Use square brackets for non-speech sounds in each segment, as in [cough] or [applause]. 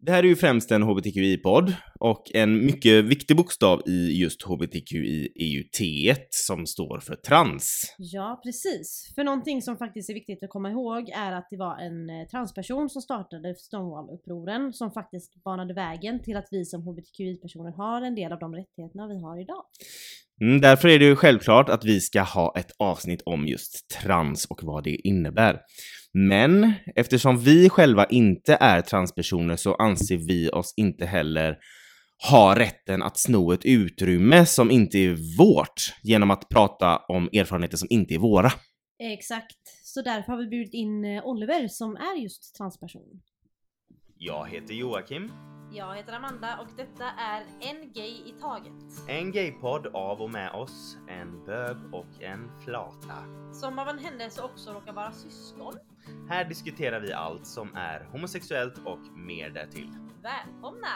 Det här är ju främst en hbtqi-podd och en mycket viktig bokstav i just hbtqi är ju T som står för trans. Ja, precis. För någonting som faktiskt är viktigt att komma ihåg är att det var en eh, transperson som startade Stonewall-upproren som faktiskt banade vägen till att vi som hbtqi-personer har en del av de rättigheterna vi har idag. Mm, därför är det ju självklart att vi ska ha ett avsnitt om just trans och vad det innebär. Men eftersom vi själva inte är transpersoner så anser vi oss inte heller ha rätten att sno ett utrymme som inte är vårt genom att prata om erfarenheter som inte är våra. Exakt. Så därför har vi bjudit in eh, Oliver som är just transperson. Jag heter Joakim. Jag heter Amanda och detta är En Gay i Taget. En gaypodd av och med oss, en bög och en flata. Som av en händelse också råkar vara syskon. Här diskuterar vi allt som är homosexuellt och mer därtill. Välkomna!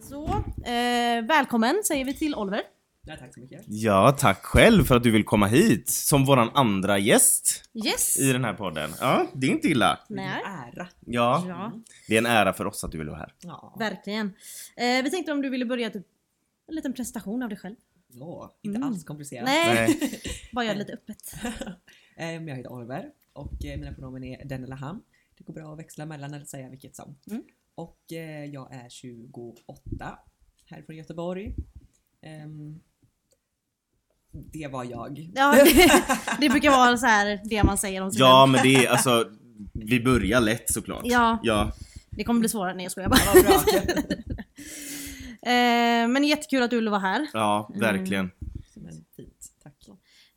Så, eh, välkommen säger vi till Oliver. Ja, tack så mycket. Ja, tack själv för att du vill komma hit som våran andra gäst Yes! i den här podden. Ja, det är inte illa. Nej. Ära. Ja, Ja, det är en ära för oss att du vill vara här. Ja. verkligen. Eh, vi tänkte om du ville börja typ en liten presentation av dig själv. ja inte Mm. alls komplicerat. Nej, bara göra det lite öppet. [laughs] Ehm, jag heter Oliver och eh, mina pronomen är den eller han. Det går bra att växla mellan eller säga vilket som. Mm. Och eh, jag är 28, här från Göteborg. Ehm, det var jag. Ja, det, det brukar vara så här det man säger om sig Ja, men det är alltså, [laughs] vi börjar lätt såklart. Ja, Ja, det kommer bli svårare. Nej jag skojar bara. Ja, [laughs] bra. Eh, men jättekul att du ville vara här. ja verkligen. Tack.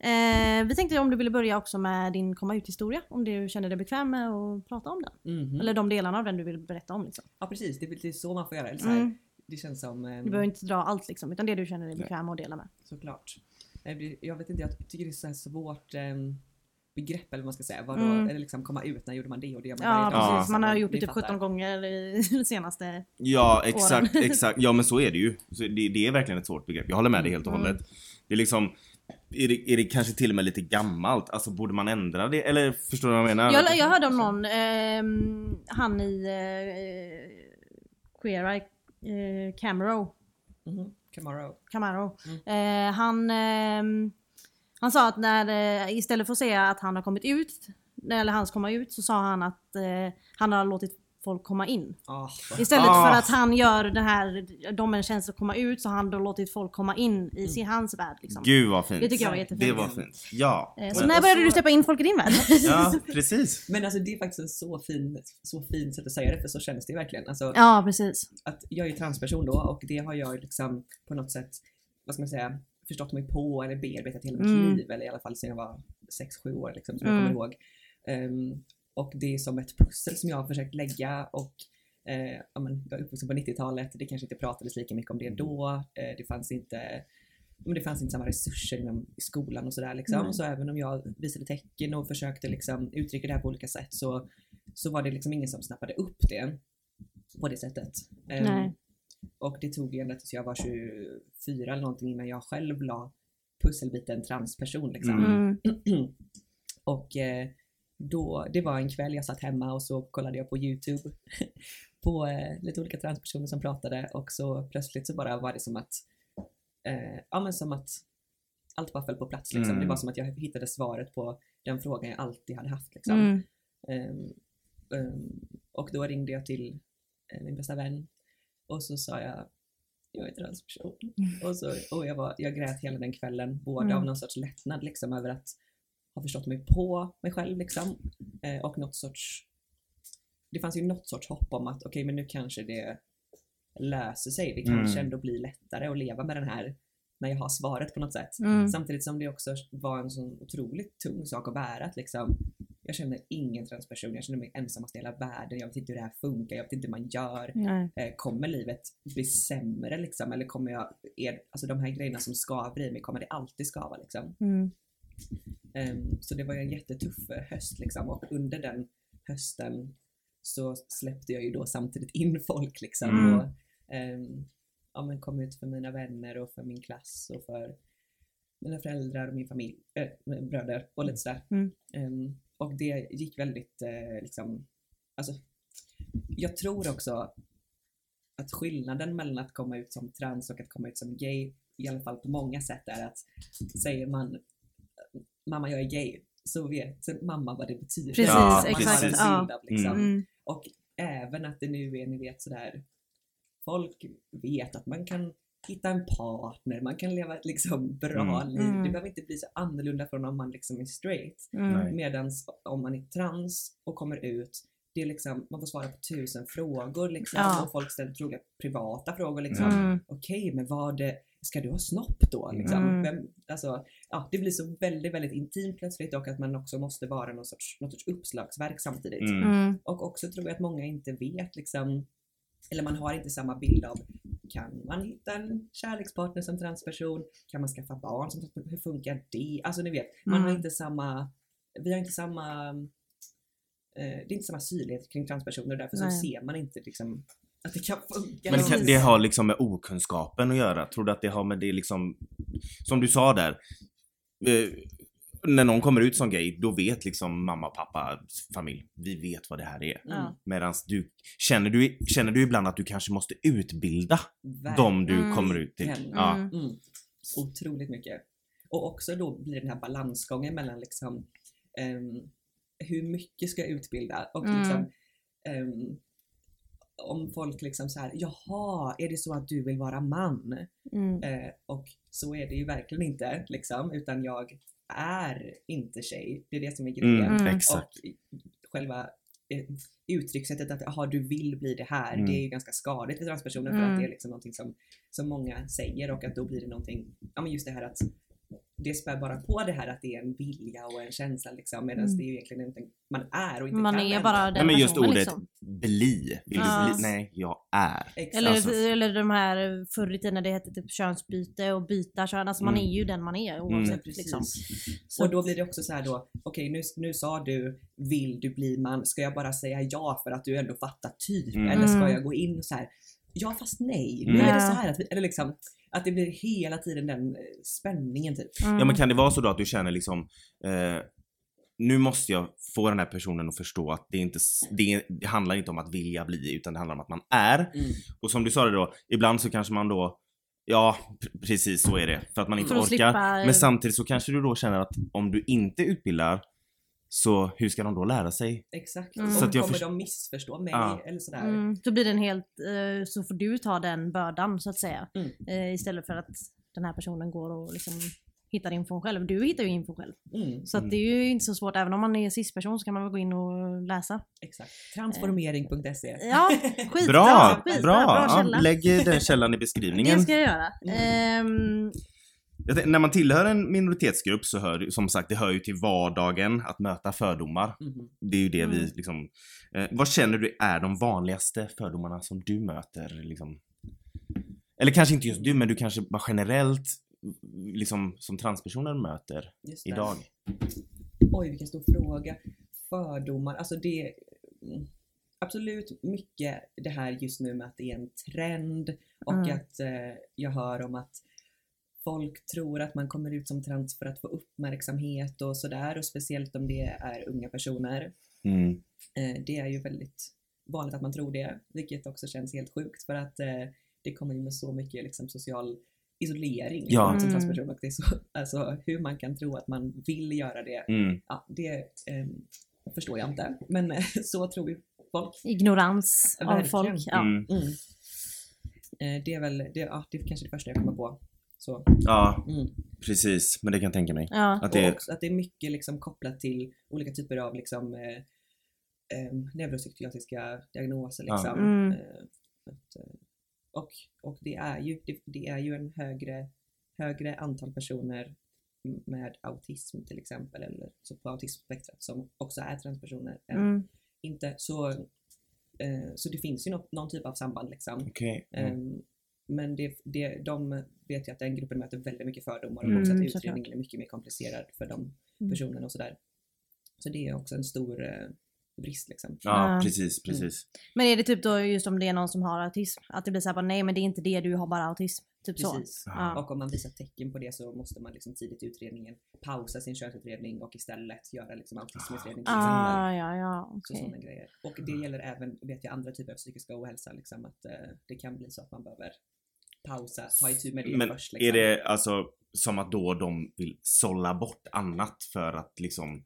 Eh, vi tänkte om du ville börja också med din komma ut historia. Om du känner dig bekväm med att prata om den. Mhm. Eller de delarna av den du vill berätta om. Liksom. Ja precis, det är lite så man får göra. Eller så här, Mm. Det känns som... ehm, Du behöver inte dra allt liksom, utan det du känner dig bekväm med att dela med. Såklart. Det- Jag vet inte, jag tycker det är så här svårt ehm, begrepp eller vad man ska säga. Vadå, Mm. eller liksom komma ut, när gjorde man det och det gör man Ja, varje dag. precis. Man har gjort det typ fattar. 17 gånger i [laughs] de senaste... Ja, exakt, Åren. exakt. Ja, men så är det ju. Så det, det är verkligen ett svårt begrepp. Jag håller med dig helt och Mm. hållet. Det är liksom, är det, är det kanske till och med lite gammalt? Alltså borde man ändra det? Eller förstår du vad jag menar? Jag, jag hörde om någon, ehm, han i eh, Queer Eye, eh, Camero, Mhm. Camaro. Camaro. Mm. Eh, han, ehm, han sa att när, eh, istället för att säga att han har kommit ut, eller han ska komma ut, så sa han att eh, han har låtit folk komma in. Ah, Istället Ah. för att han gör det här, de en tjänst att komma ut, så har han då låtit folk komma in i sin, hans värld. Liksom. Gud vad fint. Det tycker jag var jättefint. Det var fint. Ja. Eh, Så Men- när började du släppa in folk i din värld? Ja, [laughs] precis. Men alltså det är faktiskt en så fin, så fin sätt att säga det för så känns det ju verkligen. Alltså, ja, precis. att jag är transperson då och det har jag liksom på något sätt, vad ska man säga, förstått mig på eller bearbetat hela mitt Mm. liv eller i alla fall sedan jag var 6-7 år liksom som Mm. jag kommer ihåg. Ehm, och det är som ett pussel som jag har försökt lägga och eh, ja, men, jag är uppvuxen på 90-talet, det kanske inte pratades lika mycket om det då. Eh, det fanns inte men det fanns inte samma resurser inom i skolan och sådär liksom. Nej. Så även om jag visade tecken och försökte liksom uttrycka det här på olika sätt så, så var det liksom ingen som snappade upp det på det sättet. Nej. och det tog ända tills jag var 24 eller någonting innan jag själv la pusselbiten transperson liksom. Mm. Mm. [clears throat] och eh, då, det var en kväll jag satt hemma och så kollade jag på YouTube [laughs] på eh, lite olika transpersoner som pratade och så plötsligt så bara var det som att, eh, ja men som att allt bara föll på plats liksom. Mm. Det var som att jag hittade svaret på den frågan jag alltid hade haft liksom. Mm. Ehm, ehm, och då ringde jag till eh, min bästa vän och så sa jag jag är transperson. Och, så, och jag, var, jag grät hela den kvällen, både Mm. av någon sorts lättnad liksom över att ha förstått mig på mig själv liksom. Eh, och något sorts, det fanns ju något sorts hopp om att okej men nu kanske det löser sig. Det kanske Mm. ändå blir lättare att leva med den här när jag har svaret på något sätt. Mm. Samtidigt som det också var en sån otroligt tung sak att bära. Att liksom, jag känner ingen transperson, jag känner mig ensammast i hela världen, jag vet inte hur det här funkar, jag vet inte hur man gör. Eh, kommer livet bli sämre liksom? Eller kommer jag, är, alltså de här grejerna som skaver i mig, kommer det alltid skava liksom? Mm. Ehm, så det var ju en jättetuff eh, höst liksom och under den hösten så släppte jag ju då samtidigt in [laughs] folk liksom Mm. och ehm, ja, men kom ut för mina vänner och för min klass och för mina föräldrar och min familj, äh, bröder och lite sådär. Mm. Ehm, och det gick väldigt eh, liksom, alltså jag tror också att skillnaden mellan att komma ut som trans och att komma ut som gay, i alla fall på många sätt, är att säger man mamma jag är gay, så vet mamma vad det betyder. Precis, Ja, exakt, har en ja. av liksom. Mm. Och även att det nu är, ni vet sådär, folk vet att man kan hitta en partner, man kan leva ett liksom bra Mm. liv. Mm. Det behöver inte bli så annorlunda från om man liksom är straight. Mm. Medan om man är trans och kommer ut, det är liksom, man får svara på tusen frågor liksom. Ja. Och folk ställer troliga privata frågor liksom. Mm. Okej, men vad, ska du ha snopp då? Liksom? Mm. Vem, alltså, ja, det blir så väldigt, väldigt intimt plötsligt och att man också måste vara någon sorts, någon sorts uppslagsverk samtidigt. Mm. Mm. Och också tror jag att många inte vet liksom, eller man har inte samma bild av kan man hitta en kärlekspartner som transperson? Kan man skaffa barn? Som, transperson? hur funkar det? Alltså ni vet, man har Mm. inte samma, vi har inte samma, eh, det är inte samma synlighet kring transpersoner därför så ser man inte liksom att det kan funka. Men det, kan, det har liksom med okunskapen att göra. Tror du att det har med det liksom, som du sa där, eh, när någon kommer ut som gay, då vet liksom mamma, pappa, familj, vi vet vad det här är. Mm. Medan du, känner du, känner du ibland att du kanske måste utbilda de du Mm. kommer ut till? Verkligen. Ja. Mm. Mm. Otroligt mycket. Och också då blir det den här balansgången mellan liksom ehm, hur mycket ska jag utbilda och Mm. liksom ehm, om folk liksom så här, jaha, är det så att du vill vara man? Mm. Eh, och så är det ju verkligen inte liksom, utan jag är inte tjej. Det är det som är grejen. Mm, Mm. Och själva eh, uttryckssättet att aha, du vill bli det här, Mm. det är ju ganska skadligt för transpersoner för Mm. att det är liksom någonting som, som många säger och att då blir det någonting, ja men just det här att det spär bara på det här att det är en vilja och en känsla liksom medan Mm. det är ju egentligen inte man är och inte Man kan är ändra. bara Nej den men just ordet liksom. bli. Vill Ja. du bli? Nej, jag är. Exakt. Eller, Alltså- eller de här förr i tiden när det hette typ könsbyte och byta kön. Alltså man Mm. är ju den man är oavsett Precis. liksom. Och då blir det också så här då, okej nu, nu sa du vill du bli man, ska jag bara säga ja för att du ändå fattar typ? Mm. Eller ska Mm. jag gå in så här, ja fast nej, nu Mm. är det så här att vi, eller liksom att det blir hela tiden den eh, spänningen typ. Mm. Ja men kan det vara så då att du känner liksom eh, nu måste jag få den här personen att förstå att det inte det, det handlar inte om att vilja bli utan det handlar om att man är. Mm. Och som du sa det då, ibland så kanske man då Ja, pr- precis så är det. För att man inte orkar. slippa- Men samtidigt så kanske du då känner att om du inte utbildar så hur ska de då lära sig? Exakt. Mm. Så att jag kommer de missförstå mig Ja. eller sådär? Mm, då blir den helt, eh, så får du ta den bördan så att säga. Mm. Eh, istället för att den här personen går och liksom hittar infon själv. Du hittar ju infon själv. Mm. Så att det är ju inte så svårt, även om man är cis-person så kan man väl gå in och läsa. Exakt. Transformering.se Ja, skitbra! Bra! skitbra, bra! bra ja, källa. lägg eh, den källan i beskrivningen. Det ska jag göra. Mm. Ehm, Jag tänker, när man tillhör en minoritetsgrupp så hör som sagt, det hör ju till vardagen att möta fördomar. Mhm. Det är ju det vi Mm. liksom... Eh, vad känner du är de vanligaste fördomarna som du möter liksom? Eller kanske inte just du, men du kanske bara generellt liksom som transpersoner möter idag? Oj, vilken stor fråga. Fördomar, alltså det... mm, Absolut mycket det här just nu med att det är en trend och Mm. att eh, jag hör om att folk tror att man kommer ut som trans för att få uppmärksamhet och sådär och speciellt om det är unga personer. Mm. Eh, det är ju väldigt vanligt att man tror det, vilket också känns helt sjukt för att eh, det kommer ju med så mycket liksom, social isolering Ja. som Mm. transperson och det är så, [laughs] alltså hur man kan tro att man vill göra det Mm. ja, det eh, förstår jag inte. Men eh, [laughs] så tror ju folk. ignorans av Verkligen. folk. Ja. Mm. Mm. Eh, det är väl, det, ja, det är kanske det första jag kommer på. Så, Ja, mm. precis. Men det kan jag tänka mig. Ja. Att Och det, också att det är mycket liksom kopplat till olika typer av liksom, eh, eh, neuropsykiatriska diagnoser. Ja. Liksom. Mm. Eh, att, eh, och, och det är ju, det, det är ju en högre, högre antal personer med autism till exempel, eller så på autismspektrat som också är transpersoner. än Mm. inte så, eh, så det finns ju något, någon typ av samband liksom. okej. Mm. Men det, det, de vet ju att den gruppen möter väldigt mycket fördomar och Mm, också att såklart. utredningen är mycket mer komplicerad för de Mm. personerna och sådär. Så det är också en stor eh, brist liksom. Ja, Ja. precis, precis. Men är det typ då just om det är någon som har autism? Att det blir såhär nej men det är inte det, du har bara autism. Typ så. Precis. Ja. Och om man visar tecken på det så måste man liksom tidigt i utredningen pausa sin könsutredning och istället göra liksom autismutredning exempel. Ah, ja, ja, Så okej. sådana grejer. Och det gäller även, vet jag, andra typer av psykisk ohälsa. Liksom, att eh, det kan bli så att man behöver pausa, ta itu med det Men först. Liksom. är det alltså som att då de vill sålla bort annat för att liksom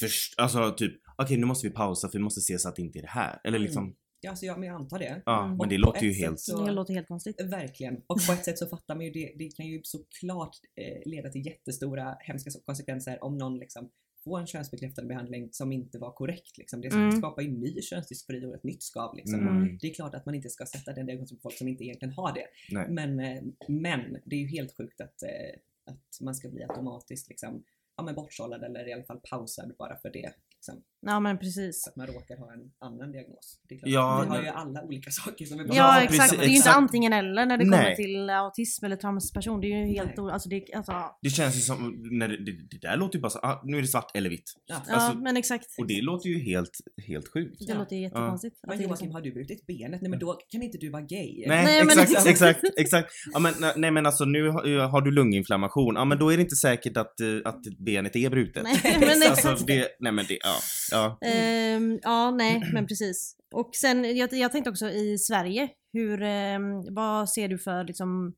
först, alltså typ okej nu måste vi pausa för vi måste se så att det inte är det här. Eller liksom, Ja, alltså, ja, men jag antar det. ja Mm. men det Och låter på ju ett sätt helt... så- Det låter helt konstigt. Verkligen. Och på ett sätt så fattar man ju det. Det kan ju såklart eh, leda till jättestora hemska konsekvenser om någon liksom får en könsbekräftande behandling som inte var korrekt. Liksom. Det Mm. skapar ju ny könsdysfori och ett nytt skav. Liksom. Mm. Det är klart att man inte ska sätta den diagnosen på folk som inte egentligen har det. Nej. Men, eh, men det är ju helt sjukt att, eh, att man ska bli automatiskt liksom, ja, men bortsållad eller i alla fall pausad bara för det. Liksom. Ja men precis. Så att man råkar ha en annan diagnos. Det är klart, Ja, vi har ju alla olika saker som vi Ja, Ja, exakt. det är ju inte antingen eller när det kommer Nej. till autism eller transperson. Det är ju helt alltså, det, alltså, Det känns ju som, när det, det, det där låter ju bara så, ah, nu är det svart eller vitt. Ja. Alltså, ja men exakt. Och det låter ju helt, helt sjukt. Det Ja. låter ju jättekonstigt. att Men är Joakim, har du brutit benet? Nej men då kan inte du vara gay. Nej, Nej, men exakt, exakt. exakt, exakt. Ja, men, nej, men alltså nu har, har du lunginflammation, ja men då är det inte säkert att, eh, att benet är brutet. Nej, [laughs] men exakt. alltså, det, nej men det, ja. Ja. Ehm, ja, nej, men precis. Och sen, jag, jag tänkte också i Sverige, hur, ehm, vad ser du för liksom,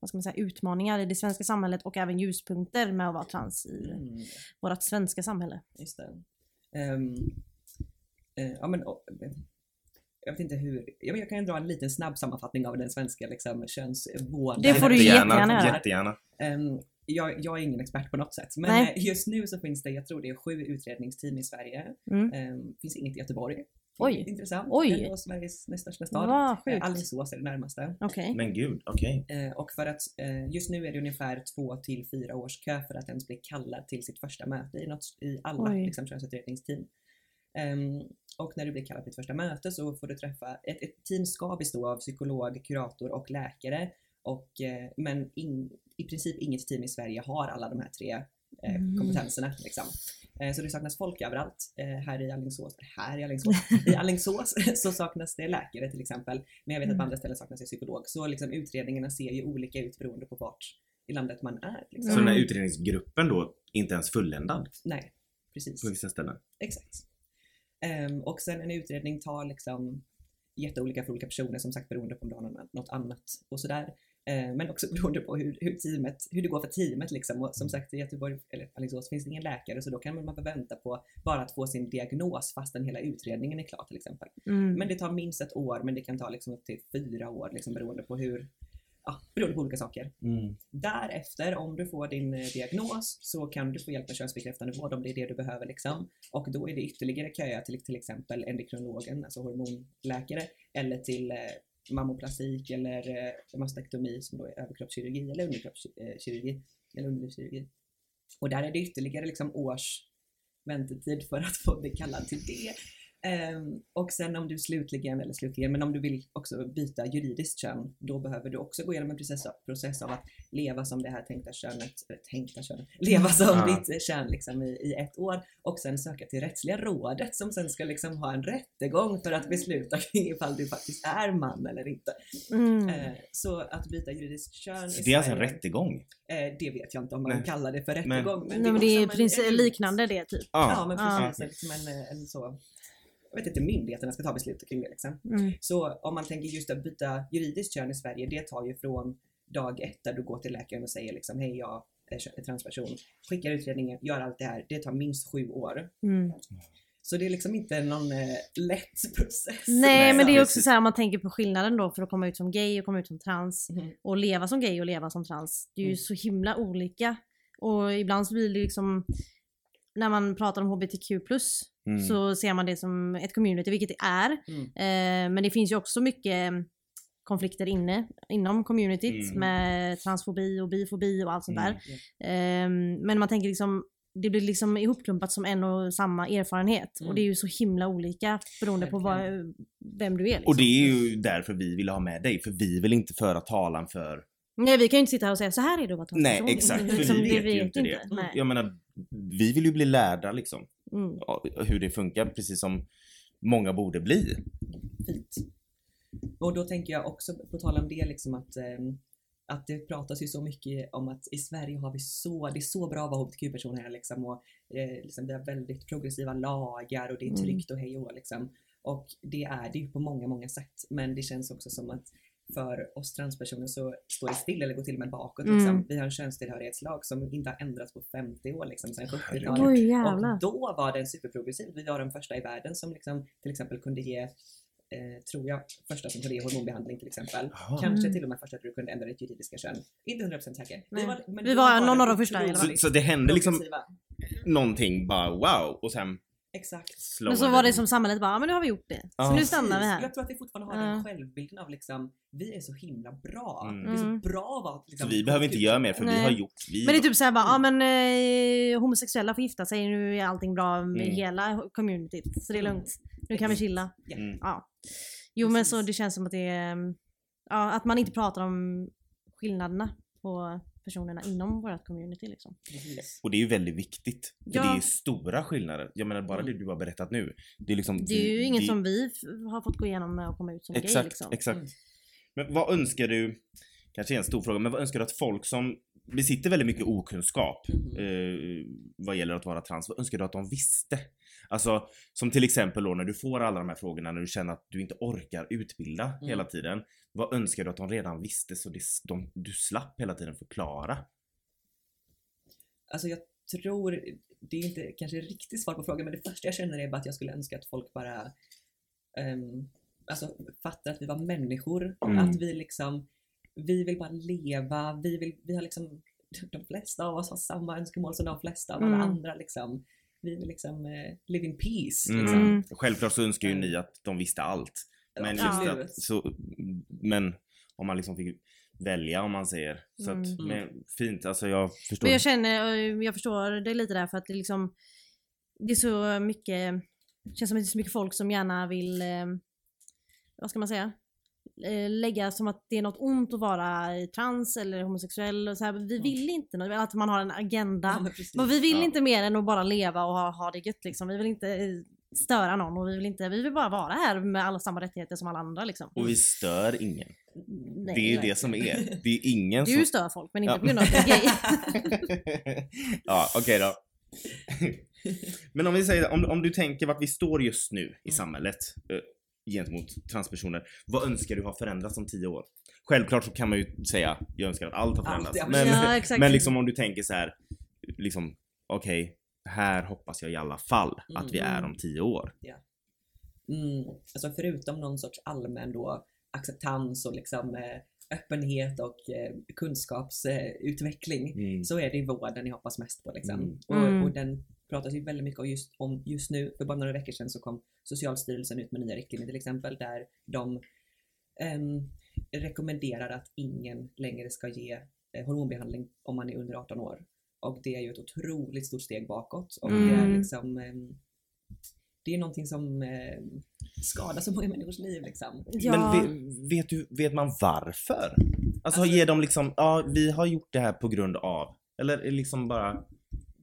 vad ska man säga, utmaningar i det svenska samhället och även ljuspunkter med att vara trans i Mm, vårt svenska samhälle? just. Ehm, eh, ja men, eh, jag vet inte hur, jag kan dra en liten snabb sammanfattning av den svenska liksom, könsvården. Det får du jättegärna göra. Jättegärna. Ehm, jag, jag är ingen expert på något sätt, men Nej. eh, just nu så finns det, jag tror det är sju utredningsteam i Sverige. Mm. Ehm, finns inget i Göteborg. Oj. Intressant. Oj. Ändå Sveriges näst största stad. Sjukt. Alingsås är det närmaste. Okej. Men gud, okej. Eh, och för att eh, just nu är det ungefär två till fyra års kö för att ens bli kallad till sitt första möte i, något, i alla Oj. liksom, könsutredningsteam. Ehm, och när du blir kallad till ditt första möte så får du träffa, ett, ett team ska bestå av psykolog, kurator och läkare. Och, eh, men in, i princip inget team i Sverige har alla de här tre eh, Mm. kompetenserna. Liksom. Eh, så det saknas folk överallt. Eh, här i Alingsås, här i Alingsås, [laughs] i Alingsås så saknas det läkare till exempel. Men jag vet att på Mm. andra ställen saknas det psykolog. Så liksom, utredningarna ser ju olika ut beroende på vart i landet man är. Liksom. Så den här utredningsgruppen då inte ens fulländad Nej, precis. på vissa ställen? Exakt. Ehm, och sen en utredning tar liksom jätteolika för olika personer som sagt beroende på om du har något annat och sådär. Ehm, men också [laughs] beroende på hur, hur, teamet, hur det går för teamet liksom. Och som sagt i Göteborg, eller Alingsås finns det ingen läkare så då kan man vänta på bara att få sin diagnos fastän hela utredningen är klar till exempel. Mm. Men det tar minst ett år men det kan ta liksom upp till fyra år liksom beroende på hur, ja, beroende på olika saker. Mm. Därefter, om du får din eh, diagnos, så kan du få hjälp med könsbekräftande vård om det är det du behöver. Liksom. Och då är det ytterligare köer till till exempel endokrinologen, alltså hormonläkare, eller till eh, mammoplastik eller eh, mastektomi som då är överkroppskirurgi eller underkroppskirurgi. Eh, eller underlivskirurgi. Och där är det ytterligare liksom års väntetid för att få bli kallad till det. Ehm, och sen om du slutligen, eller slutligen, men om du vill också byta juridiskt kön, då behöver du också gå igenom en process, process av att leva som det här tänkta könet, eller tänkta könet, [laughs] leva som Ja. ditt kön liksom i, i ett år och sen söka till rättsliga rådet som sen ska liksom ha en rättegång för att besluta [laughs] kring ifall du faktiskt är man eller inte. Mm. Eh, så att byta juridiskt kön Så det är alltså en rättegång? eh, det vet jag inte om man Nej. kallar det för Men- rättegång. Nej, men det är också en- precis en- liknande det typ. Ja, men Ja. precis. Liksom en, eh, en så, jag vet inte, myndigheterna ska ta beslut kring det liksom. Mm. Så om man tänker just att byta juridiskt kön i Sverige, det tar ju från dag ett där du går till läkaren och säger liksom hej jag är transperson, skickar utredningen, gör allt det här. Det tar minst sju år. Mm. Så det är liksom inte någon eh, lätt process. Nej, men det är också så här om man tänker på skillnaden då för att komma ut som gay och komma ut som trans Mhm. och leva som gay och leva som trans. Det är ju Mm. så himla olika. Och ibland så blir det liksom när man pratar om HBTQ Mm. så ser man det som ett community, vilket det är. Mm. Eh, men det finns ju också mycket konflikter inne inom communityt Mm. med transfobi och bifobi och allt sånt Mm. där. Eh, men man tänker liksom det blir liksom ihopklumpat som en och samma erfarenhet. Mm. Och det är ju så himla olika beroende på vad, vem du är. Liksom. Och det är ju därför vi vill ha med dig, för vi vill inte föra talan för... Nej vi kan ju inte sitta här och säga så här är det att vara. Nej exakt, för Liksom, vi vet ju inte det. Nej. Jag menar, vi vill ju bli lärda liksom, Mm. hur det funkar, precis som många borde bli. Fint. och då tänker jag också på tal om det liksom att ehm, att det pratas ju så mycket om att i Sverige har vi så, det är så bra att vara HBTQ-person här liksom och eh, liksom, vi har väldigt progressiva lagar och det är Mm. tryggt och hej och liksom. Och det är det ju på många, många sätt. Men det känns också som att för oss transpersoner så står det still eller går till och med bakåt. Mm. Liksom. Vi har en könstillhörighetslag som inte har ändrats på 50 år, liksom, sedan 70-talet. Oj jävlar. Och då var den superprogressiv. Vi var de första i världen som liksom, till exempel kunde ge, eh, tror jag, första som kunde ge hormonbehandling till exempel. Jaha. Kanske Mm. till och med första att du kunde ändra ditt juridiska kön. Inte 100% säker. Nej. men Vi då var någon av de första Så, så det hände liksom någonting bara wow och sen Exakt. Men så var det som samhället bara, ja men nu har vi gjort det. Så Ja. nu stannar vi här. Jag tror att vi fortfarande har Ja. den självbilden av liksom, vi är så himla bra. Mm. Vi är så Mm. bra att vara liksom, Så vi behöver inte göra mer för vi Nej. har gjort. Vi, Men det är typ såhär bara, ja men eh, homosexuella får gifta sig, nu är allting bra med Mm. hela communityt. Så det är lugnt. Nu kan vi chilla. Ja. Mm. Ja. Jo men Precis. så det känns som att det är, mm, ja att man inte pratar om skillnaderna på personerna inom vårt community liksom. Precis. Och det är ju väldigt viktigt. För Ja. det är stora skillnader. Jag menar bara Mm. det du har berättat nu. Det är liksom... Det är ju inget vi- som vi har fått gå igenom med att komma ut som Exakt, gay liksom. exakt. Mm. Men vad önskar du, kanske är en stor fråga, men vad önskar du att folk som besitter väldigt mycket okunskap Mhm. eh, vad gäller att vara trans, vad önskar du att de visste? Alltså som till exempel då när du får alla de här frågorna när du känner att du inte orkar utbilda Mm. hela tiden. Vad önskar du att de redan visste så det, de, du slapp hela tiden förklara? Alltså jag tror, det är inte kanske riktigt svar på frågan, men det första jag känner är bara att jag skulle önska att folk bara um, alltså, fattar att vi var människor. Mm. Att vi liksom, vi vill bara leva, vi, vill, vi har liksom, [laughs] de flesta av oss har samma önskemål som de flesta av alla Mm. andra liksom. Vi vill liksom eh, live in peace. Mm. Liksom. Mm. Självklart så önskar ju ni att de visste allt. Men, Ja. att, så, men om man liksom fick välja om man säger. Så att, Mm. men, fint, alltså jag förstår. Men jag känner, och jag förstår det lite där för att det liksom Det är så mycket Det känns som att det är så mycket folk som gärna vill eh, Vad ska man säga? Eh, lägga som att det är något ont att vara trans eller homosexuell och så här. Vi Mm. vill inte något, att man har en agenda. Ja, men precis. Men vi vill Ja. inte mer än att bara leva och ha, ha det gött liksom. Vi vill inte eh, störa någon och vi vill inte, vi vill bara vara här med alla samma rättigheter som alla andra liksom. Och vi stör ingen. Nej, det är ju det som är. Det är ingen Du som... stör folk men inte Ja. på grund av att du är gay. [laughs] ja, okej då. [laughs] Men om vi säger, om, om du tänker vart vi står just nu i Mm. samhället eh, gentemot transpersoner. Vad önskar du ha förändrats om tio år? Självklart så kan man ju säga, jag önskar att allt har Allt, förändrats. ja. men, Ja, men liksom om du tänker så här, liksom, okej, här hoppas jag i alla fall att vi Mm. är om tio år. Mm, alltså förutom någon sorts allmän då acceptans och liksom eh, öppenhet och eh, kunskapsutveckling Mm. så är det vården jag hoppas mest på. Liksom. Mm. Och, Mm. och den pratas ju väldigt mycket om just, om just nu. För bara några veckor sedan så kom Socialstyrelsen ut med nya riktlinjer till exempel där de ehm, rekommenderar att ingen längre ska ge eh, hormonbehandling om man är under 18 år. Och det är ju ett otroligt stort steg bakåt. Och det är Mm. liksom ehm, det är någonting som eh, skadar så många människors liv liksom. Ja. Men vet, vet, du, vet man varför? Alltså, Alltså- ger de liksom, ja vi har gjort det här på grund av. Eller liksom bara,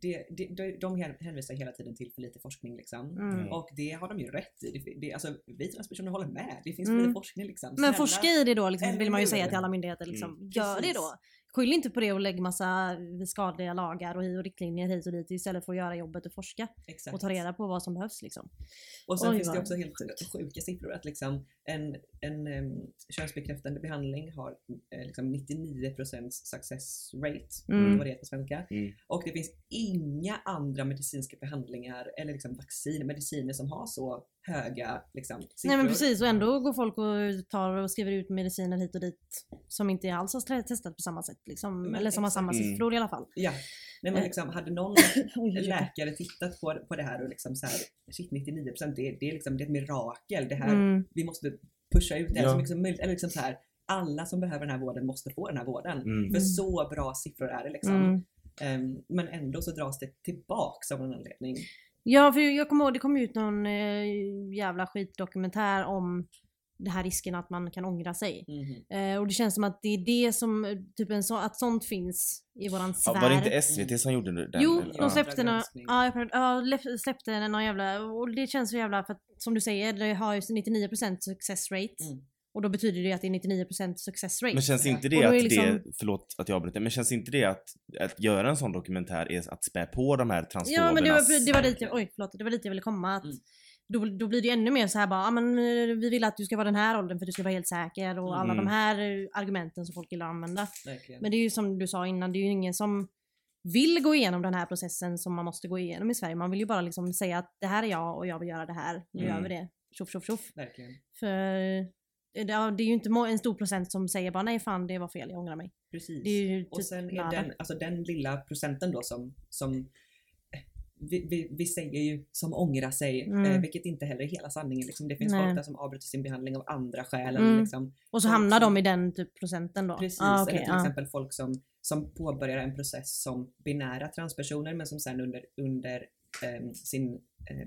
Det, det, de, de hän- hänvisar hela tiden till för lite forskning liksom. Mm. Och det har de ju rätt i. Det, det, alltså, vi transpersoner håller med. Det finns för Mm. lite forskning liksom. Men forska i det då liksom, vill man ju säga till alla myndigheter. Liksom. Mm. Gör det Precis. då. Skyll inte på det och lägg massa skadliga lagar och, och riktlinjer hit och dit istället för att göra jobbet och forska Exakt. och ta reda på vad som behövs. Liksom. Och sen Oj, finns det också helt sjuka siffror att liksom en, en um, könsbekräftande behandling har eh, liksom 99% success rate, Mm. vad det på svenska. Mm. Och det finns inga andra medicinska behandlingar eller liksom vaccin, mediciner som har så höga liksom, siffror. Nej men precis och ändå går folk och tar och skriver ut mediciner hit och dit som inte alls har testat på samma sätt. Liksom. Men Eller som har samma exakt. siffror i alla fall. Ja, men Eh. liksom hade någon [laughs] läkare tittat på, på det här och liksom så här, shit 99% det, det, är liksom, det är ett mirakel. Det här, Mm. vi måste pusha ut det här Ja. så mycket som möjligt. Eller liksom så här, alla som behöver den här vården måste få den här vården. Mm. För så bra siffror är det liksom. Mm. Ehm, men ändå så dras det tillbaks av någon anledning. Ja, för jag kommer ihåg det kom ut någon eh, jävla skitdokumentär om det här risken att man kan ångra sig. Mhm. Eh, och det känns som att det är det som, eh, typ en så, att sånt finns i våran Ja, sfär. var det inte SVT som gjorde den? Jo, eller? de ja. släppte, ja, jag ja, lef- släppte någon jävla, och det känns så jävla för att som du säger, det har ju 99% success rate. Mm. Och då betyder det att det är 99% success rate. Men känns inte det att liksom- det, förlåt att jag avbryter, men känns inte det att, att göra en sån dokumentär är att spä på de här transfobernas... Ja men det var, det var dit jag, oj förlåt, det var dit jag ville komma. Att Mm. Då, då blir det ännu mer så här bara, ah, men eh, vi vill att du ska vara den här åldern för du ska vara helt säker och alla Mm. de här eh, argumenten som folk gillar att använda. Verkligen. Men det är ju som du sa innan, det är ju ingen som vill gå igenom den här processen som man måste gå igenom i Sverige. Man vill ju bara liksom säga att det här är jag och jag vill göra det här. Nu Mm. gör vi det. Tjoff tjoff tjoff. Verkligen. För eh, det, ja, det är ju inte en stor procent som säger bara nej fan det var fel, jag ångrar mig. Precis. Typ Och sen är nada. den, alltså den lilla procenten då som, som vi, vi, vi säger ju som ångrar sig, Mm. eh, vilket inte heller är hela sanningen. Liksom. Det finns Nej. folk där som avbryter sin behandling av andra skäl. Mm. Eller liksom, Och så hamnar som- de i den typ procenten då? Precis, Ah, okej, eller till ja. exempel folk som, som påbörjar en process som binära transpersoner men som sen under, under ehm, sin eh,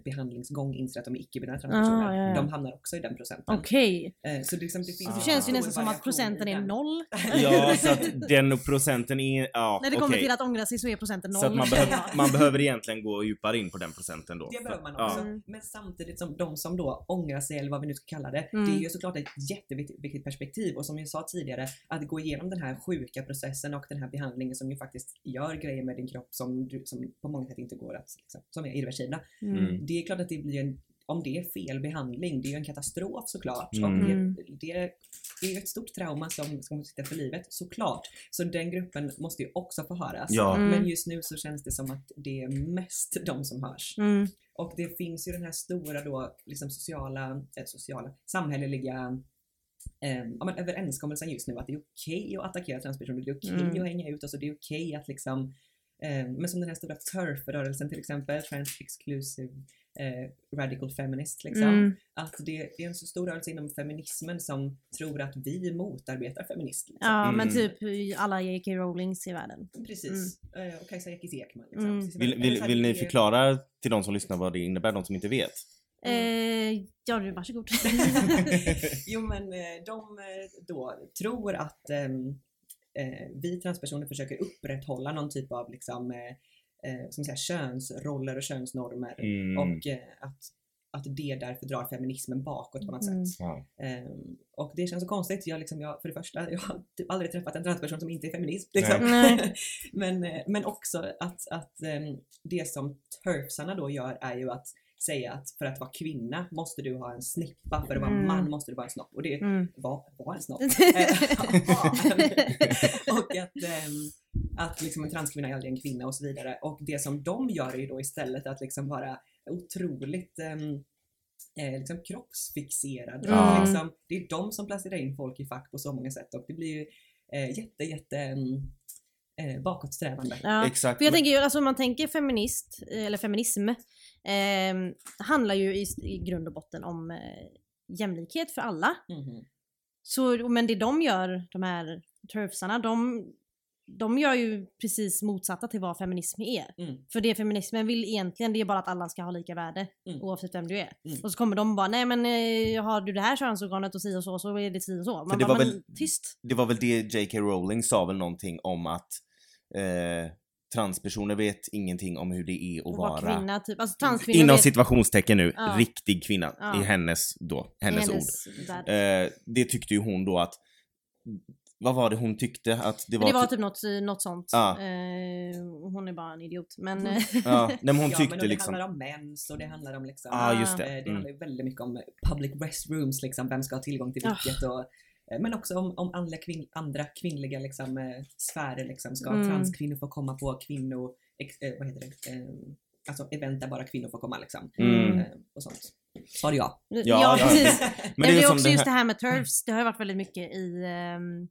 behandlingsgång inser att de är icke-binära transpersoner. Ah, ja, ja. De hamnar också i den procenten. Okej. Eh, så det, liksom, det finns Det Ah. känns ju nästan som att procenten är noll. [laughs] Ja, så att den procenten är... Ja, När det kommer okej. till att ångra sig så är procenten noll. Så att man, behöver, [laughs] man behöver egentligen gå djupare in på den procenten då. Det behöver man Ja. också. Mm. Men samtidigt som de som då ångrar sig eller vad vi nu ska kalla det. Mm. Det är ju såklart ett jätteviktigt viktigt perspektiv och som jag sa tidigare att gå igenom den här sjuka processen och den här behandlingen som ju faktiskt gör grejer med din kropp som, du, som på många sätt inte går att, liksom, som är irreversibla. Mm. Det är klart att det blir en om det är fel behandling, det är ju en katastrof såklart. Mm. Och Mm. det, det, det är ju ett stort trauma som, som sitter för livet, såklart. Så den gruppen måste ju också få höras. Ja. Mm. Men just nu så känns det som att det är mest de som hörs. Mm. Och det finns ju den här stora då, liksom sociala, eh, sociala samhälleliga eh, ja, men överenskommelsen just nu att det är okej att attackera transpersoner, det är okej Mm. att hänga ut oss och det är okej att liksom men som den här stora TERF-rörelsen till exempel, Trans Exclusive eh, Radical Feminist liksom. Mm. Att det är en så stor rörelse inom feminismen som tror att vi motarbetar feminism. Liksom. Ja men Mm. typ alla J.K. Rowlings i världen. Precis. Eh, och Kajsa Ekis Ekman. Liksom. Mm. Vill, vill, vill ni förklara till de som lyssnar vad det innebär, de som inte vet? Eh, ja du varsågod. [laughs] jo men eh, de eh, då tror att ehm, eh, vi transpersoner försöker upprätthålla någon typ av liksom, eh, eh, som säga, könsroller och könsnormer Mm. och eh, att, att det därför drar feminismen bakåt på något Mm. sätt. Ja. Ehm, och det känns så konstigt. Jag, liksom, jag, för det första, [laughs] jag har typ aldrig träffat en transperson som inte är feminist. Liksom. Nej. [laughs] men, eh, men också att, att ehm, det som turfsarna då gör är ju att säga att för att vara kvinna måste du ha en snippa, för att vara Mm. man måste du vara en snopp. Och det Mm. var, var en snopp. [laughs] [laughs] Och att, ehm, att liksom en transkvinna är aldrig en kvinna och så vidare. Och det som de gör är ju då istället att liksom vara otroligt ehm, eh, liksom kroppsfixerad. Ja. Liksom, det är de som placerar in folk i fack på så många sätt och det blir ju eh, jätte, jätte ehm, eh, bakåtsträvande. Ja. Exakt. För jag tänker ju, alltså om man tänker feminist, eller feminism, eh, handlar ju i, i grund och botten om eh, jämlikhet för alla. Mhm. Så, men det de gör, de här turfsarna, de, de gör ju precis motsatta till vad feminism är. Mm. För det feminismen vill egentligen, det är bara att alla ska ha lika värde Mm. oavsett vem du är. Mm. Och så kommer de bara, nej men eh, har du det här könsorganet och si och så, så är det si och så. Man det bara, var men väl- tyst. Det var väl det J.K. Rowling sa väl någonting om att eh, transpersoner vet ingenting om hur det är att Och vara vara kvinna typ. Alltså transkvinnor inom vet- situationstecken nu, Ja. riktig kvinna Ja. i hennes då, hennes, ord. värld. Eh, det tyckte ju hon då att vad var det hon tyckte att det Men var? det var typ- något, något sånt. Ja. Eh, hon är bara en idiot. Men Mm. eh, ja, nej, men hon [laughs] ja, tyckte men och det liksom. handlar om mens och det handlar om liksom Ja, just Eh, det. Det Mm. handlar ju väldigt mycket om public restrooms, liksom, vem ska ha tillgång till Ah. vilket och eh, men också om, om andra, kvinn, andra kvinnliga liksom, eh, sfärer. Liksom. Ska Mm. transkvinnor få komma på kvinno... Ex, eh, vad heter det? Eh, alltså event där bara kvinnor får komma liksom. Mm. Eh, och sånt. Svarade jag. ja, ja. precis. [laughs] Men Men det är, som också det just här- det här med turfs. Det har ju varit väldigt mycket i um,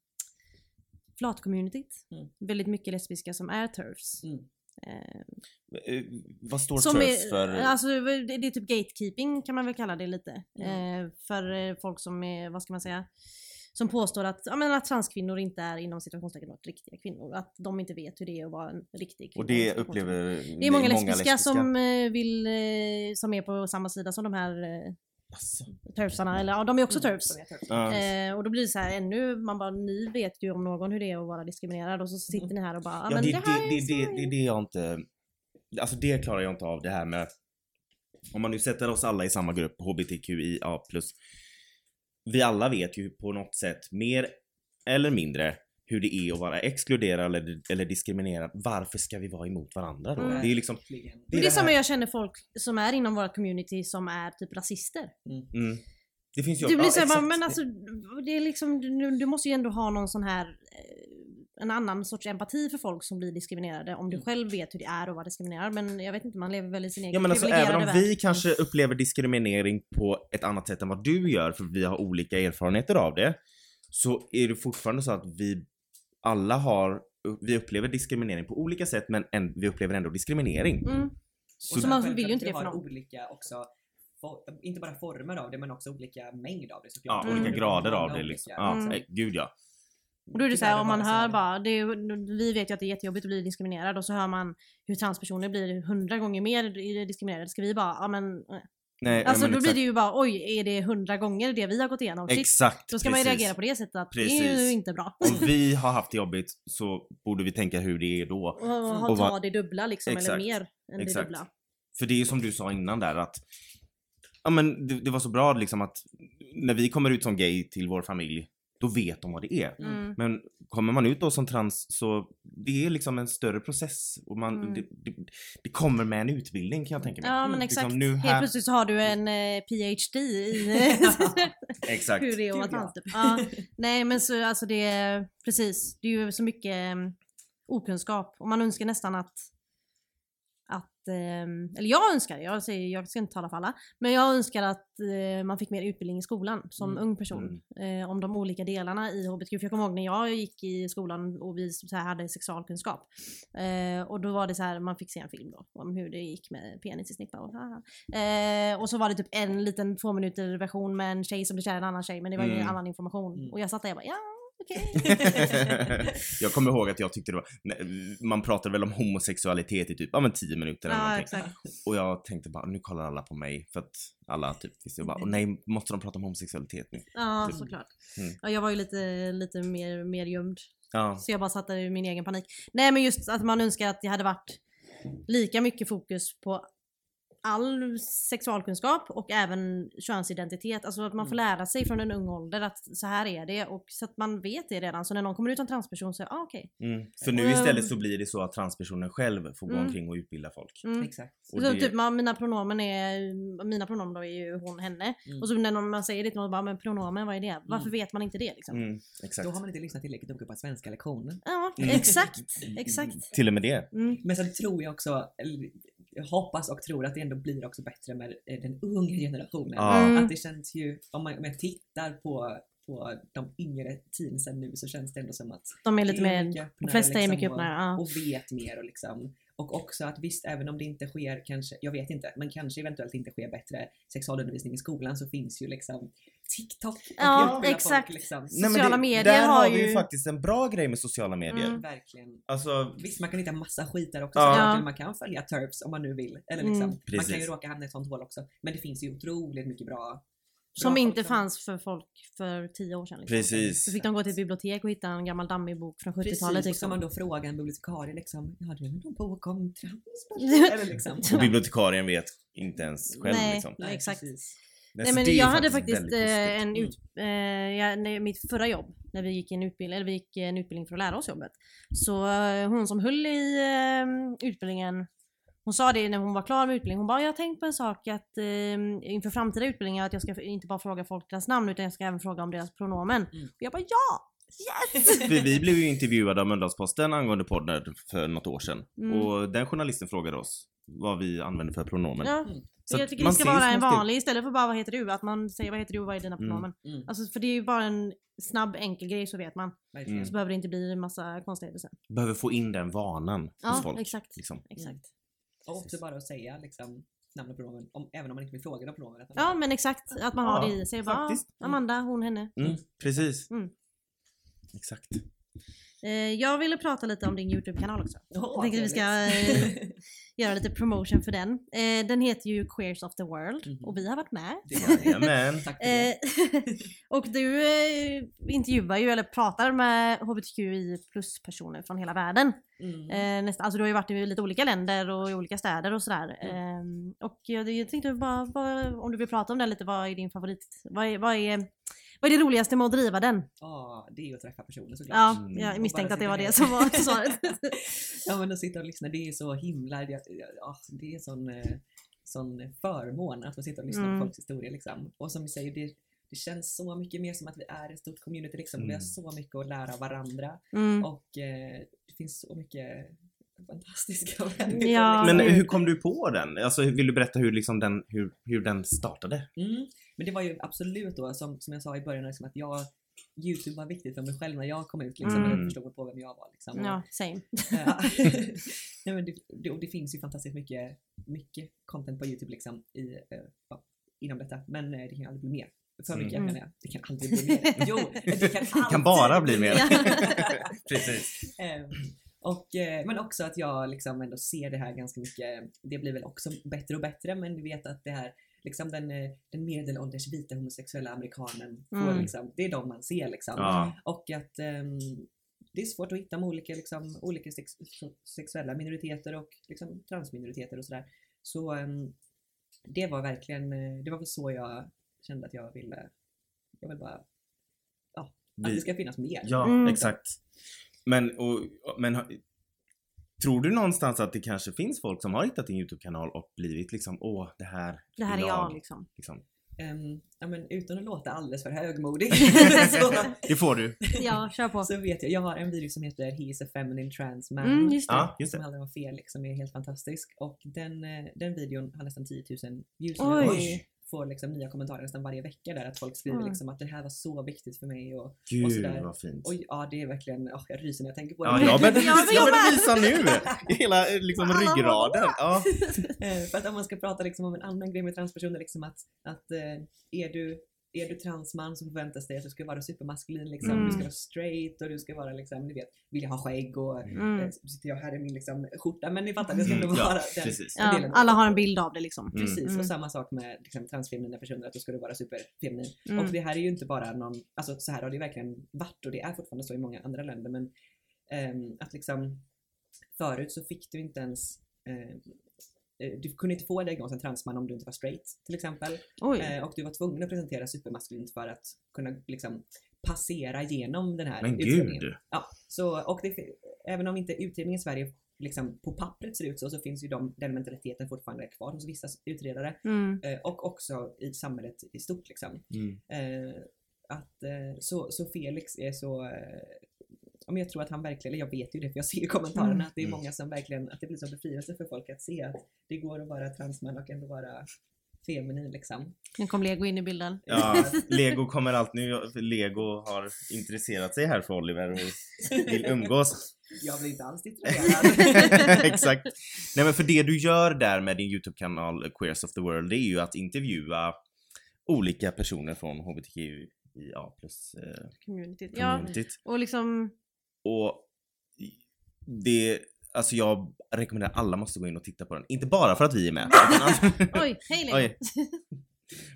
flat-communityt. Mm. Väldigt mycket lesbiska som är turfs. Mm. Eh, Eh, vad står som är, för? Alltså det, det är typ gatekeeping kan man väl kalla det lite. Mm. Eh, för eh, folk som är, vad ska man säga, som påstår att, ja, men att transkvinnor inte är inom situationstecken riktiga kvinnor. Att de inte vet hur det är att vara en riktig kvinna. och det situationstecken. upplever Det är många, lesbiska, som eh, vill, som är på samma sida som de här Alltså, turfsarna, eller ja de är också Mm, turfs. är ja. Eh, och då blir det så här ännu, man bara ni vet ju om någon hur det är att vara diskriminerad och så sitter ni här och bara Ja, men det, det, det, här det, är det, så det, det jag inte... Alltså det klarar jag inte av det här med... Om man nu sätter oss alla i samma grupp, HBTQIA+. vi alla vet ju på något sätt mer eller mindre hur det är att vara exkluderad eller, eller diskriminerad. Varför ska vi vara emot varandra då? Mm. Det är liksom, det är Det är det som jag känner folk som är inom vårt community som är typ rasister. mm. Det finns ju Du blir ja, såhär men alltså det är liksom, du, du måste ju ändå ha någon sån här eh, en annan sorts empati för folk som blir diskriminerade om du Mm. själv vet hur det är att vara diskriminerad men jag vet inte, man lever väl i sin egen Ja men alltså även om vi värld. kanske upplever diskriminering på ett annat sätt än vad du gör för vi har olika erfarenheter av det. Så är det fortfarande så att vi alla har, vi upplever diskriminering på olika sätt men en, vi upplever ändå diskriminering. Mm. Så, Så sen man självklart vill ju inte det för någon. olika också, for, inte bara former av det men också olika mängd av det såklart. ja, Mm. olika grader av det liksom. Ja, Mm. eh, gud ja. Och då är det Tyvärr såhär om man så hör bara, det är, vi vet ju att det är jättejobbigt att bli diskriminerad och så hör man hur transpersoner blir hundra gånger mer diskriminerade. Ska vi bara, ja men eh. Nej, Alltså då blir det ju bara oj, är det hundra gånger det vi har gått igenom? Shit. Exakt. Då ska man ju precis. reagera på det sättet att det är Precis. ju inte bra. Om vi [laughs] har haft det jobbigt så borde vi tänka hur det är då. Och ha Och ta det dubbla liksom, Exakt. eller mer än det Exakt. dubbla. För det är ju som du sa innan där att Ja men det, det var så bra liksom att när vi kommer ut som gay till vår familj då vet de vad det är. Mm. Men kommer man ut då som trans så det är liksom en större process och man, Mm. det, det, det kommer med en utbildning kan jag tänka mig. Ja men Liksom, exakt. nu Helt här, plötsligt så har du en eh, PhD i [laughs] exakt. hur det är att vara trans. Typ. Ja. Nej men så alltså det är precis. Det är ju så mycket um, okunskap och man önskar nästan att att, ehm, eller jag önskar, jag säger, jag ska inte tala för alla, men jag önskar att eh, man fick mer utbildning i skolan som Mm, ung person. Eh, om de olika delarna i HBTQ. För jag kommer ihåg när jag gick i skolan och vi så här hade sexualkunskap. Eh, och då var det så här, man fick se en film då om hur det gick med penis i snippa och Och så var det typ en liten två minuter version med en tjej som blev kär i en annan tjej men det var ju Mm. annan information. Mm. Och jag satt där och bara ja okej. [laughs] jag kommer ihåg att jag tyckte det var, man pratade väl om homosexualitet i typ, ja men 10 minuter eller ja någonting. exakt. Och jag tänkte bara, nu kollar alla på mig för att alla typ visste bara, och nej måste de prata om homosexualitet nu? Ja Typ. såklart. Mm. Ja, jag var ju lite, lite mer, mer gömd. Ja. Så jag bara satte i min egen panik. Nej men just att man önskar att det hade varit lika mycket fokus på all sexualkunskap och även könsidentitet. Alltså att man får lära sig från en ung ålder att så här är det och så att man vet det redan. Så när någon kommer ut som transperson så, ah, okej. Mm. För nu istället så blir det så att transpersonen själv får gå Mm. omkring och utbilda folk. Mm. Exakt. Och så det- typ man, mina pronomen är, mina pronomen då är ju hon, henne. Mm. Och så när någon- man säger det till någon bara, men pronomen vad är det? Varför vet man inte det liksom? Mm, exakt. Då har man inte lyssnat tillräckligt mycket på svenska lektionen. Ja, Mm. exakt, [laughs] exakt. Till och med det. Mm. Men sen tror jag också, jag hoppas och tror att det ändå blir också bättre med eh, den unga generationen. Mm. Att det känns ju, om, man, om jag tittar på, på de yngre teensen nu så känns det ändå som att De är lite mer, de flesta är liksom, mycket och- öppnare. Ja. och vet mer och liksom och också att visst, även om det inte sker kanske, jag vet inte, men kanske eventuellt inte sker bättre sexualundervisning i skolan så finns ju liksom TikTok och Ja, exakt. Folk, liksom. Nej, Sociala det, medier där har har vi ju- ju faktiskt en bra grej med sociala medier. Mm. Verkligen. Alltså, Visst, man kan hitta massa skit där också. Ja. Man kan följa TERFs om man nu vill. Eller Mm. liksom, man kan ju råka hamna i ett sånt hål också. Men det finns ju otroligt mycket bra. Som inte fanns för folk för tio år sedan. Liksom. precis. Så fick de gå till ett bibliotek och hitta en gammal dammig bok från 70-talet. Precis, och så Liksom. man då frågar en bibliotekarie liksom, ja du någon bok om? [laughs] Eller liksom. [laughs] Och bibliotekarien vet inte ens själv Nej. liksom. Nej, exakt. precis. Nej, men är jag hade faktiskt eh, en ut, eh, jag, när, mitt förra jobb, när vi gick en utbildning, eller vi gick en utbildning för att lära oss jobbet. Så eh, hon som höll i eh, utbildningen, hon sa det när hon var klar med utbildningen, hon bara jag har tänkt på en sak att eh, inför framtida utbildningar att jag ska inte bara fråga folk deras namn utan jag ska även fråga om deras pronomen. Mm. Och jag bara ja! Yes! [laughs] Vi blev ju intervjuade av Mölndalsposten angående podden för något år sedan. Mm. Och den journalisten frågade oss vad vi använder för pronomen. Ja. Mm. Så jag tycker det ska vara en vanlig istället för bara vad heter du? Att man säger vad heter du och vad är dina Mm. pronomen? Mm. Alltså för det är ju bara en snabb enkel grej så vet man. Så behöver det inte bli en massa konstigheter sen. Behöver få in den vanan hos Ja, folk. exakt. Liksom. Exakt. Och också bara att säga liksom, namn och pronomen, om, även om man inte vill fråga de pronomen. Ja men exakt, att man har Ja, det i sig. Bara. "Ah, Amanda, hon, henne. Mm, precis. Mm. Exakt. Eh, jag ville prata lite om din YouTube-kanal också. Åh, Jag tänkte vi ska eh, [laughs] göra lite promotion för den. Eh, den heter ju Queers of the World Mhm. och vi har varit med. Jajamän. [laughs] Tack för det. Eh, [laughs] och du eh, intervjuar ju eller pratar med hbtqi plus personer från hela världen. Mm. Eh, nästan, alltså du har ju varit i lite olika länder och i olika städer och sådär. Mm. Eh, och jag, jag tänkte bara, bara, om du vill prata om det lite, vad är din favorit? Vad är, vad är, Vad är det roligaste med att driva den? Ja, det är ju att träffa personer såklart. Ja, Mm. jag misstänkte att det var det som var svaret. [laughs] ja men att sitta och lyssna, det är så himla, det, ja, det är sån, eh, sån förmån att få sitta och lyssna Mm. på folks historia liksom. Och som vi säger, det, det känns så mycket mer som att vi är ett stort community liksom. Vi har Mm. så mycket att lära av varandra Mm. och eh, det finns så mycket fantastiska [laughs] människor. Ja. liksom. Men hur kom du på den? Alltså, vill du berätta hur, liksom den, hur, hur den startade? Mm. Men det var ju absolut då, som, som jag sa i början, liksom, att jag Youtube var viktigt för mig själv när jag kom ut liksom, Mm. och jag förstod mig på vem jag var. Liksom. Och- Ja, same. Ja. [laughs] [laughs] Nej, men det, det, och det finns ju fantastiskt mycket, mycket content på Youtube liksom i, ja, inom detta. Men eh, det kan aldrig bli mer. För mycket Mm. menar jag. Det kan aldrig bli mer. Jo, det kan, alltid kan bara bli mer. Precis. Ehm, och, eh, men också att jag liksom ändå ser det här ganska mycket. Det blir väl också bättre och bättre men vi vet att det här liksom den, eh, den medelålders vita homosexuella amerikanen får Mm. liksom, det är de man ser liksom. Ja. Och att ehm, det är svårt att hitta med olika, liksom, olika sex, sexuella minoriteter och liksom, transminoriteter och sådär. Så ehm, det var verkligen, eh, det var väl så jag kände att jag ville, jag vill bara att Vi, det ska finnas mer. ja, Mm. exakt. Men, och, men tror du någonstans att det kanske finns folk som har hittat din YouTube-kanal och blivit liksom, åh, det här Det här är jag liksom. liksom. Ehm, ja, men utan att låta alldeles för högmodig [laughs] så, Det får du. Ja, kör på. så vet jag, jag har en video som heter He is a feminine trans man. Mm, just det. Ja, just som det. handlar om Felix som är helt fantastisk och den, eh, den videon har nästan 10 000 views nu Oj. Och får liksom nya kommentarer nästan varje vecka där att folk skriver Mm. liksom att det här var så viktigt för mig och, och Gud sådär. vad fint. och ja det är verkligen, oh, jag ryser när jag tänker på det. Ja, jag med. visa nu! Hela eh, liksom ryggraden. Ja. [laughs] Eh, För att om man ska prata liksom om en annan grej med transpersoner, liksom att, att eh, är, du, är du transman så förväntas det att du ska vara supermaskulin, liksom. Mm. du ska vara straight och du ska vara liksom, ni vet, vilja ha skägg och Mm. så sitter jag här i min liksom, skjorta, men ni fattar, det ska Mm, ja, vara den, precis. den Ja, delen. alla har en bild av det liksom. Mm. Precis, Mm. och samma sak med liksom, transfeminina personer, att då ska du vara superfeminin. Mm. Och det här är ju inte bara någon, alltså så här har det verkligen varit och det är fortfarande så i många andra länder men ehm, att liksom förut så fick du inte ens eh, du kunde inte få diagnosen transman om du inte var straight till exempel. Oj. Eh, och du var tvungen att presentera supermaskulint för att kunna liksom passera genom den här Men utredningen. gud. Ja, så, och det, även om inte utredningen i Sverige liksom på pappret ser ut så, så finns ju de, den mentaliteten fortfarande kvar hos vissa utredare. Mm. Eh, och också i samhället i stort liksom. Mm. Eh, att, eh, så, så Felix är så eh, om jag tror att han verkligen, eller jag vet ju det för jag ser i kommentarerna Mm. att det är Mm. många som verkligen, att det blir som befrielse för folk att se att det går att vara transman och ändå vara feminin liksom. Nu kom Lego in i bilden. Ja, Lego kommer allt nu. Lego har intresserat sig här för Oliver och vill umgås. Jag blir inte alls distraherad. [laughs] Exakt. Nej men för det du gör där med din YouTube-kanal Queers of the World, det är ju att intervjua olika personer från HBTQIA plus eh, Communityt. Ja, communityt. och liksom... Och det, alltså jag rekommenderar alla måste gå in och titta på den. Inte bara för att vi är med. utan- [laughs] Oj, hej [laughs]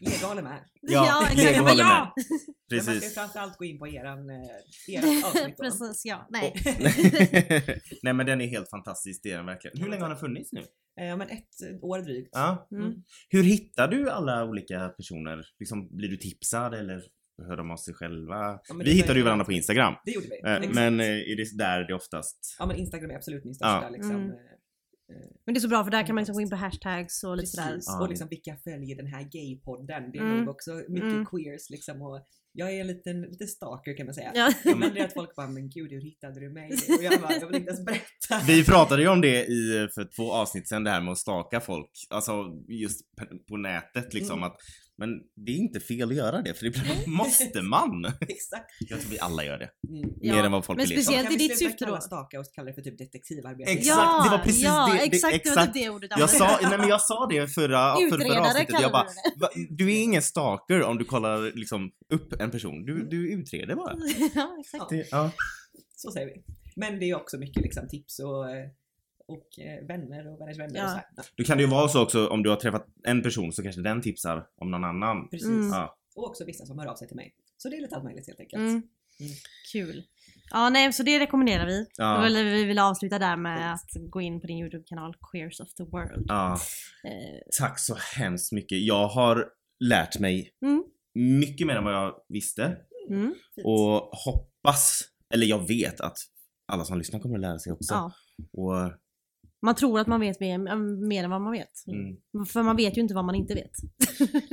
Lego! Håller med. Ja, bara, håller ja! med. Men man ska precis. framförallt gå in på eran, eh, [laughs] eran avsnitt. Precis, ja. Nej. Nej men den är helt fantastisk, det är den verkligen. Hur länge har den funnits nu? Eh, men ett år drygt. Ja. Mm. Hur hittar du alla olika personer? Liksom, blir du tipsad eller hör de av sig själva? Ja, vi hittade ju varandra på Instagram. Det gjorde vi. Eh. Men eh, är det där det oftast? Ja men Instagram är absolut min största Ja. liksom. Mm. eh, Men det är så bra för där kan man liksom gå in på hashtags och lite sådär. Precis. Ja. Och liksom vilka följer den här gaypodden? Det är Mm. nog också mycket Mm. queers liksom. Och jag är en liten, lite stalker kan man säga. Ja. Men det är att folk bara, men gud hur hittade du mig? Och jag bara, jag vill inte ens berätta. [laughs] Vi pratade ju om det i, för två avsnitt sedan, det här med att staka folk. Alltså just på- på nätet liksom. Mm. Att, men det är inte fel att göra det, för ibland [laughs] måste man. [laughs] Exakt. Jag tror vi alla gör det. Mm. Ja, Mer än vad folk men speciellt- Kan i vi ditt sluta syfte kalla då? staka och kalla det för typ detektivarbete? Exakt. Ja, det var precis ja, det- det- exakt, exakt. det ordet Jag sa, nej men jag sa det förra, för förra Utredare avsnittet. kallar Jag bara, du du är ingen stalker om du kollar liksom upp en person. Du, du utreder bara. [laughs] ja, exakt. Det, ja. Så säger vi. Men det är också mycket liksom tips och, eh, och eh, vänner och vänners vänner Ja. och så här. Då kan det ju vara så också om du har träffat en person så kanske den tipsar om någon annan. precis. Mm. Ja. Och också vissa som hör av sig till mig. Så det är lite allt möjligt helt enkelt. Mm. Kul. Ja, nej, så det rekommenderar vi. Ja. Vill vi vill avsluta där med att gå in på din YouTube-kanal Queers of the World. ja. Eh, Tack så hemskt mycket. Jag har lärt mig Mm. mycket mer än vad jag visste. Mm. Och hoppas, eller jag vet att alla som lyssnar kommer att lära sig också. Ja. Och, Man tror att man vet mer, mer än vad man vet. mm, För man vet ju inte vad man inte vet.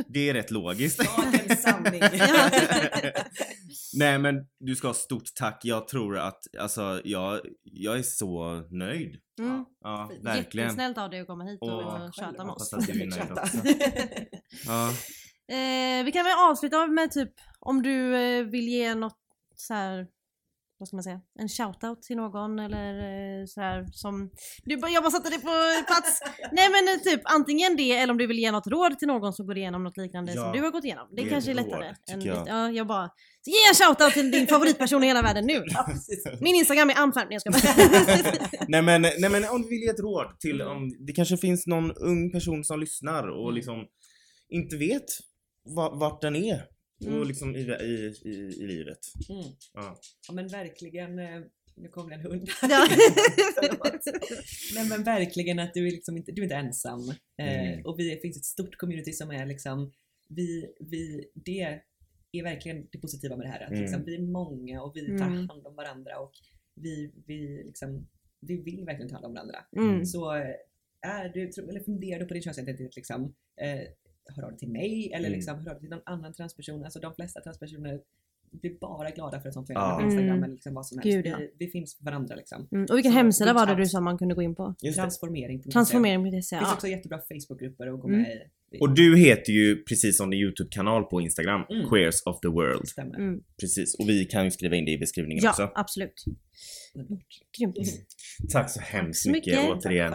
det är rätt logiskt. Dagens sanning. [laughs] Nej men du ska ha stort tack. Jag tror att, alltså jag, jag är så nöjd. Mm. Ja, verkligen. Jättesnällt av dig att komma hit och, Åh, köta med oss. hoppas att du är nöjd Chatta. också. [laughs] Ja. Eh, vi kan väl avsluta med typ om du eh, vill ge något så här vad ska man säga, en shoutout till någon eller eh, så här som... Du, bara- jag bara satte dig på plats! [laughs] Nej men eh, typ antingen det eller om du vill ge något råd till någon som går igenom något liknande Ja, som du har gått igenom. Det det kanske är lättare. råd, än jag. Ja, jag bara... Ge en shoutout till din favoritperson i hela världen nu! Ja. Min Instagram är amfärm, nej jag ska. [laughs] Nej men, nej men om du vill ge ett råd till om det kanske finns någon ung person som lyssnar och Mm. liksom inte vet va- vart den är. Mm. Och liksom i, i, i, i livet. Mm. Ja. Ja men verkligen, eh, nu kommer det en hund. [laughs] Ja. Nej men verkligen att du är liksom inte, du är inte ensam. Eh, Mm. och vi, det finns ett stort community som är liksom, vi, vi, det är verkligen det positiva med det här. Att Mm. liksom, vi är många och vi tar Mm. hand om varandra och vi, vi, liksom, vi vill verkligen ta hand om varandra. Mm. Så eh, är du, eller funderar du på din könsidentitet liksom, eh, hör av dig till mig eller Mm. liksom, hör av dig till någon annan transperson. Alltså de flesta transpersoner blir bara glada för ett sånt Ja. ja. på Instagram Mm. eller liksom vad som helst. Gud, ja. vi, vi finns för varandra liksom. Mm. Och vilken Så, hemsida var det du sa man kunde gå in på? Det. Transformering. Transformering.se. Det finns Ja. också jättebra Facebookgrupper att gå Mm. med i. Det Och du heter ju precis som din YouTube-kanal på Instagram, Mm. Queers of the World. stämmer. Mm. Precis, och vi kan ju skriva in det i beskrivningen Ja, också. absolut. Underbart. Grymt. Tack så hemskt mycket, mycket. återigen.